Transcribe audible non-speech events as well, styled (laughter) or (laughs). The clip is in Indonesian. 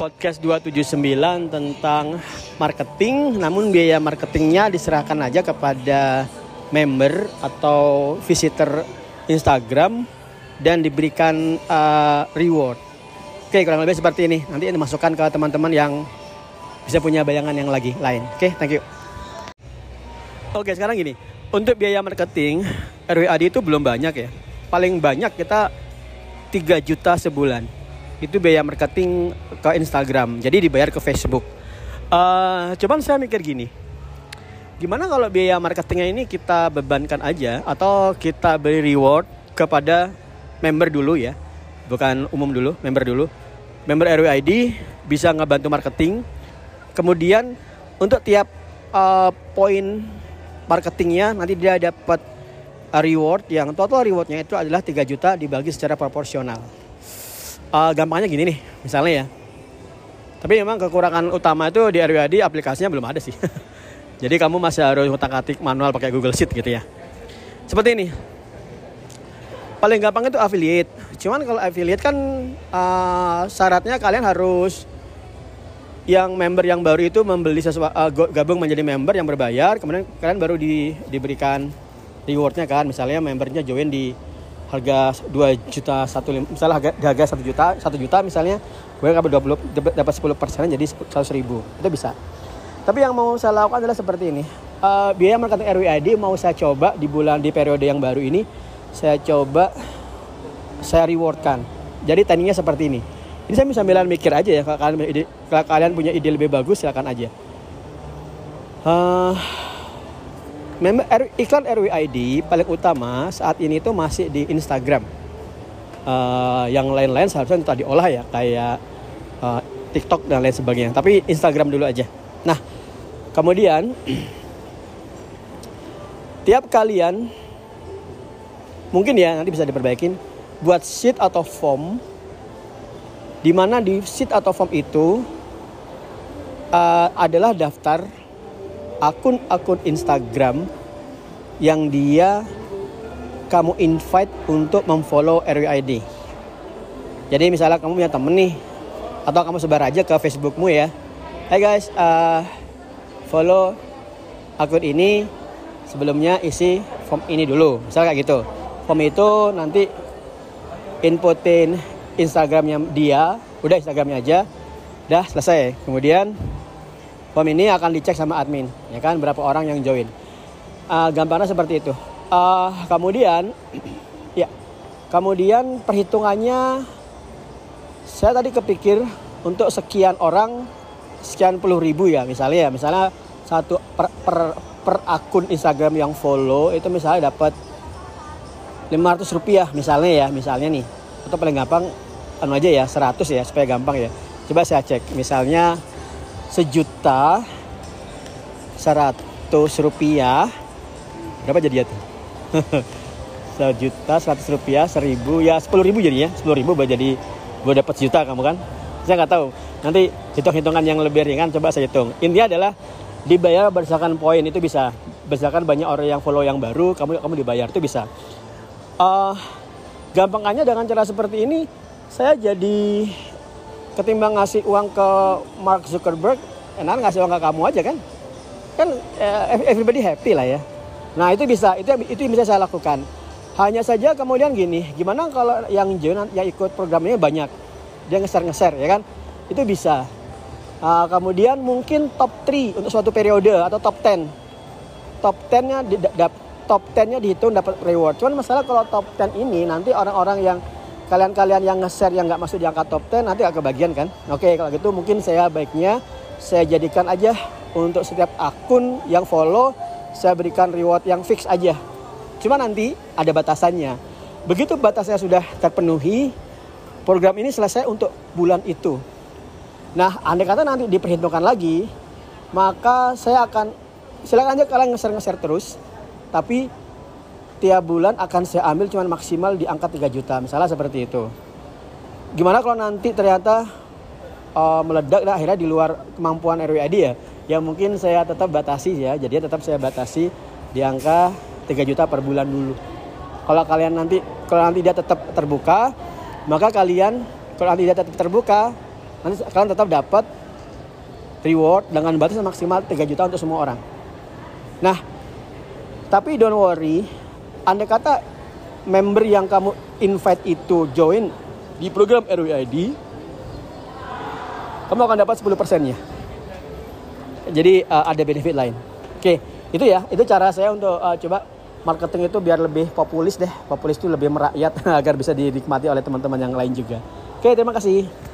podcast 279 tentang marketing namun biaya marketingnya diserahkan aja kepada member atau visitor Instagram dan diberikan uh, reward. Oke, kurang lebih seperti ini. Nanti ini masukkan ke teman-teman yang bisa punya bayangan yang lagi lain. Oke, thank you. Oke, sekarang gini. Untuk biaya marketing RWAD itu belum banyak ya. Paling banyak kita 3 juta sebulan. Itu biaya marketing ke Instagram. Jadi dibayar ke Facebook. Uh, cuman saya mikir gini. Gimana kalau biaya marketingnya ini kita bebankan aja atau kita beri reward kepada member dulu ya. Bukan umum dulu, member dulu. Member RWID bisa ngebantu marketing. Kemudian untuk tiap uh, poin marketingnya nanti dia dapat reward yang total rewardnya itu adalah 3 juta dibagi secara proporsional. Uh, gampangnya gini nih, misalnya ya. Tapi memang kekurangan utama itu di RWAD aplikasinya belum ada sih. (laughs) Jadi kamu masih harus ngutak-atik manual pakai Google Sheet gitu ya. Seperti ini. Paling gampang itu affiliate. Cuman kalau affiliate kan uh, syaratnya kalian harus yang member yang baru itu membeli sesuatu uh, gabung menjadi member yang berbayar, kemudian kalian baru di, diberikan rewardnya kan misalnya membernya join di harga 2 juta satu misalnya harga, harga 1 juta 1 juta misalnya gue dapat 20 dapat 10 persen jadi 100 ribu. Itu bisa. Tapi yang mau saya lakukan adalah seperti ini. Uh, biaya marketing RWID mau saya coba di bulan di periode yang baru ini saya coba saya rewardkan. Jadi tadinya seperti ini. Ini saya sambilan mikir aja ya kalau kalian, kalau kalian punya ide lebih bagus silakan aja. Uh, R, iklan RWID paling utama saat ini itu masih di Instagram. Uh, yang lain-lain seharusnya tadi olah ya kayak uh, TikTok dan lain sebagainya. Tapi Instagram dulu aja. Nah, kemudian (clears throat) tiap kalian mungkin ya nanti bisa diperbaikin buat sheet atau form di mana di sheet atau form itu uh, adalah daftar akun-akun Instagram yang dia kamu invite untuk memfollow RWID. Jadi misalnya kamu punya temen nih, atau kamu sebar aja ke Facebookmu ya. Hai hey guys, uh, follow akun ini sebelumnya isi form ini dulu. Misalnya kayak gitu. Form itu nanti inputin Instagramnya dia, udah Instagramnya aja, udah selesai. Kemudian form ini akan dicek sama admin ya kan? Berapa orang yang join. Uh, gampangnya seperti itu. Uh, kemudian (clears throat) ya kemudian perhitungannya saya tadi kepikir untuk sekian orang sekian puluh ribu ya misalnya ya. Misalnya satu per, per, per akun Instagram yang follow itu misalnya dapat 500 rupiah misalnya ya misalnya nih. Atau paling gampang anu aja ya 100 ya supaya gampang ya. Coba saya cek misalnya sejuta seratus rupiah. Berapa jadi ya tuh? (laughs) Sejuta seratus rupiah seribu ya sepuluh ribu jadinya. Sepuluh ribu jadi gue dapat sejuta kamu kan? Saya nggak tahu. Nanti hitung hitungan yang lebih ringan coba saya hitung. Intinya adalah dibayar berdasarkan poin itu bisa. Berdasarkan banyak orang yang follow yang baru kamu kamu dibayar itu bisa. Uh, gampangannya dengan cara seperti ini saya jadi ketimbang ngasih uang ke Mark Zuckerberg enak ngasih uang ke kamu aja kan? Kan uh, everybody happy lah ya. Nah itu bisa itu itu bisa saya lakukan. Hanya saja kemudian gini gimana kalau yang join yang ikut program ini banyak? Dia ngeser-ngeser ya kan? Itu bisa. Uh, kemudian mungkin top 3 untuk suatu periode atau top 10 top 10 nya di, top 10 nya dihitung dapat reward. Cuman masalah kalau top 10 ini nanti orang-orang yang kalian-kalian yang nge-share yang nggak masuk di angka top 10 nanti agak kebagian kan? Oke kalau gitu mungkin saya baiknya saya jadikan aja untuk setiap akun yang follow saya berikan reward yang fix aja. Cuma nanti ada batasannya. Begitu batasnya sudah terpenuhi program ini selesai untuk bulan itu. Nah andai kata nanti diperhitungkan lagi maka saya akan silakan aja kalian nge-share-nge-share terus tapi tiap bulan akan saya ambil cuma maksimal di angka 3 juta. Misalnya seperti itu. Gimana kalau nanti ternyata uh, meledak dan akhirnya di luar kemampuan RWID ya? Ya mungkin saya tetap batasi ya. Jadi tetap saya batasi di angka 3 juta per bulan dulu. Kalau kalian nanti kalau nanti dia tetap terbuka maka kalian kalau nanti dia tetap terbuka nanti kalian tetap dapat reward dengan batas maksimal 3 juta untuk semua orang. Nah, tapi don't worry, andai kata member yang kamu invite itu join di program RWID, kamu akan dapat 10 persennya. Jadi uh, ada benefit lain. Oke, itu ya, itu cara saya untuk uh, coba marketing itu biar lebih populis deh. Populis itu lebih merakyat (laughs) agar bisa dinikmati oleh teman-teman yang lain juga. Oke, terima kasih.